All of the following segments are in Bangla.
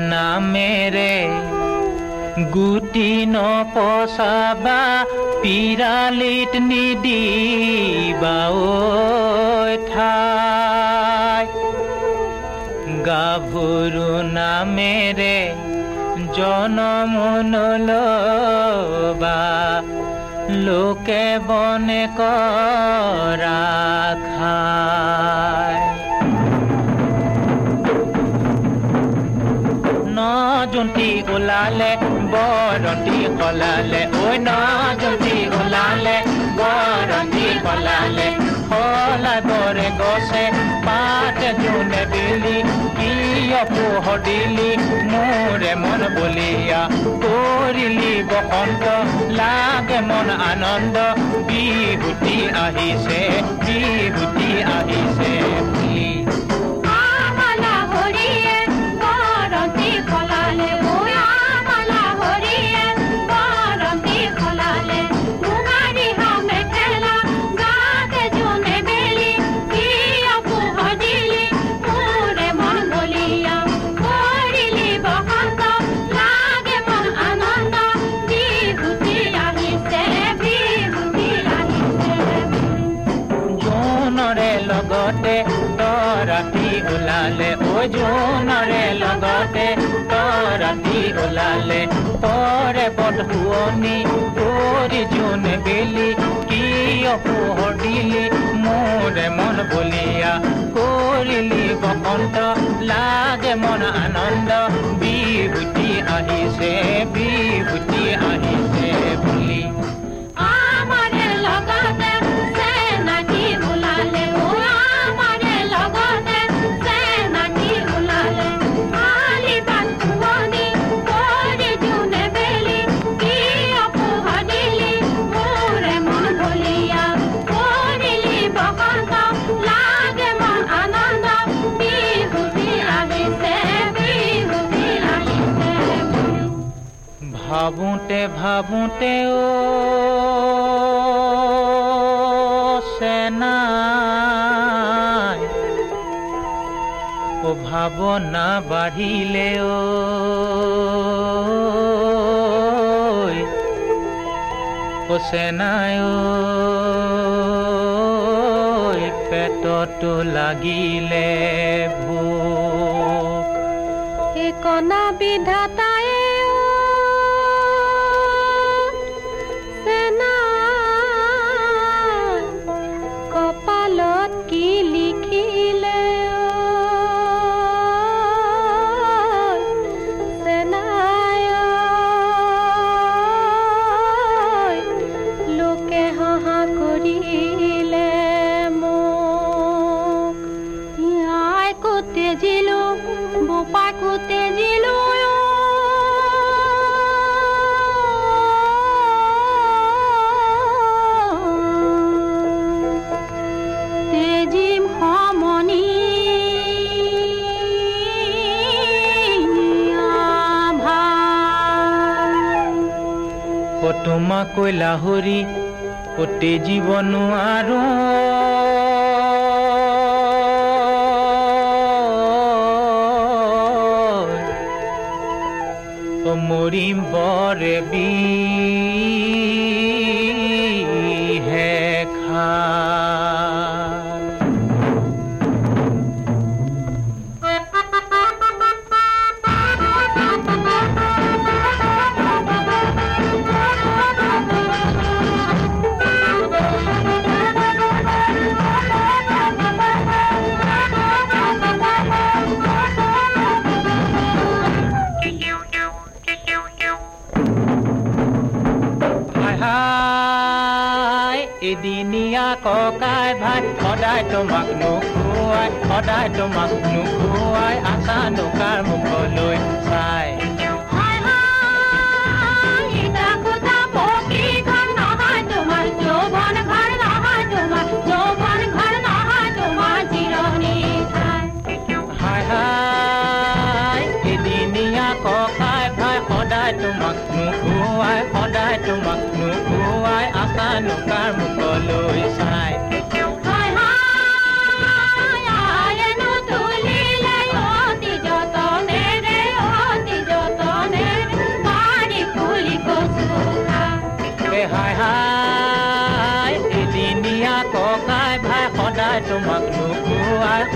নামেৰে গুটি নপচাবা পিৰালিত নিদিবা ঠাই। গাভৰু নামেৰে জনম নলবা লোকে বনে কৰা খায়। জুন্তি ওলালে বৰন্তি কলালে ঐ ন জুন্তি ওলালে বৰন্তি কলালে বৰে গছে পাত জোনে বিলি কিয় পোহৰ দিলি মোৰে মন বলিয়া কৰিলি বসন্ত। লাগে মন আনন্দ বিহুতি আহিছে বিহুতি আহিছে। জোনৰে লগতে ৰাতি ওলালে তৰে পদ শুৱনি তৰি জোন বেলি কিয় পোহৰ দিলি মোৰে মন বলিয়া কৰিলি বসন্ত। লাগে মন আনন্দ, বিভূতি আহিছে বিভূতি ভাবোঁতে ভাবোঁতে অ চেনাই ও ভাৱনা বাঢ়িলে ও চেনাই পেটতো লাগিলে ভোক কণা বিধাতাই তোমাকৈ লাহৰি অতি জীৱন আৰু এদিনীয়া ককাই ভাই সদায় তোমাক নোখোৱাই সদায় তোমাক নোখোৱাই আশা নোকাৰ মুখলৈ চাই। তোমাক নোখোৱাই সদায় তোমাক নোখোৱাই আশা নোকাৰ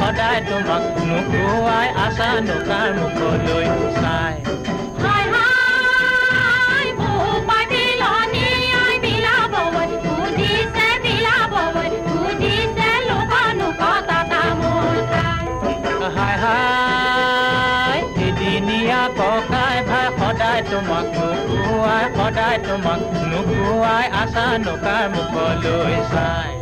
সদায় তোমাক নোখোৱাই আশা নকাৰ মুখলৈ চাই তোমাক নোখোৱাই সদায় তোমাক নোখোৱাই আশা নোকাৰ মুখলৈ চাই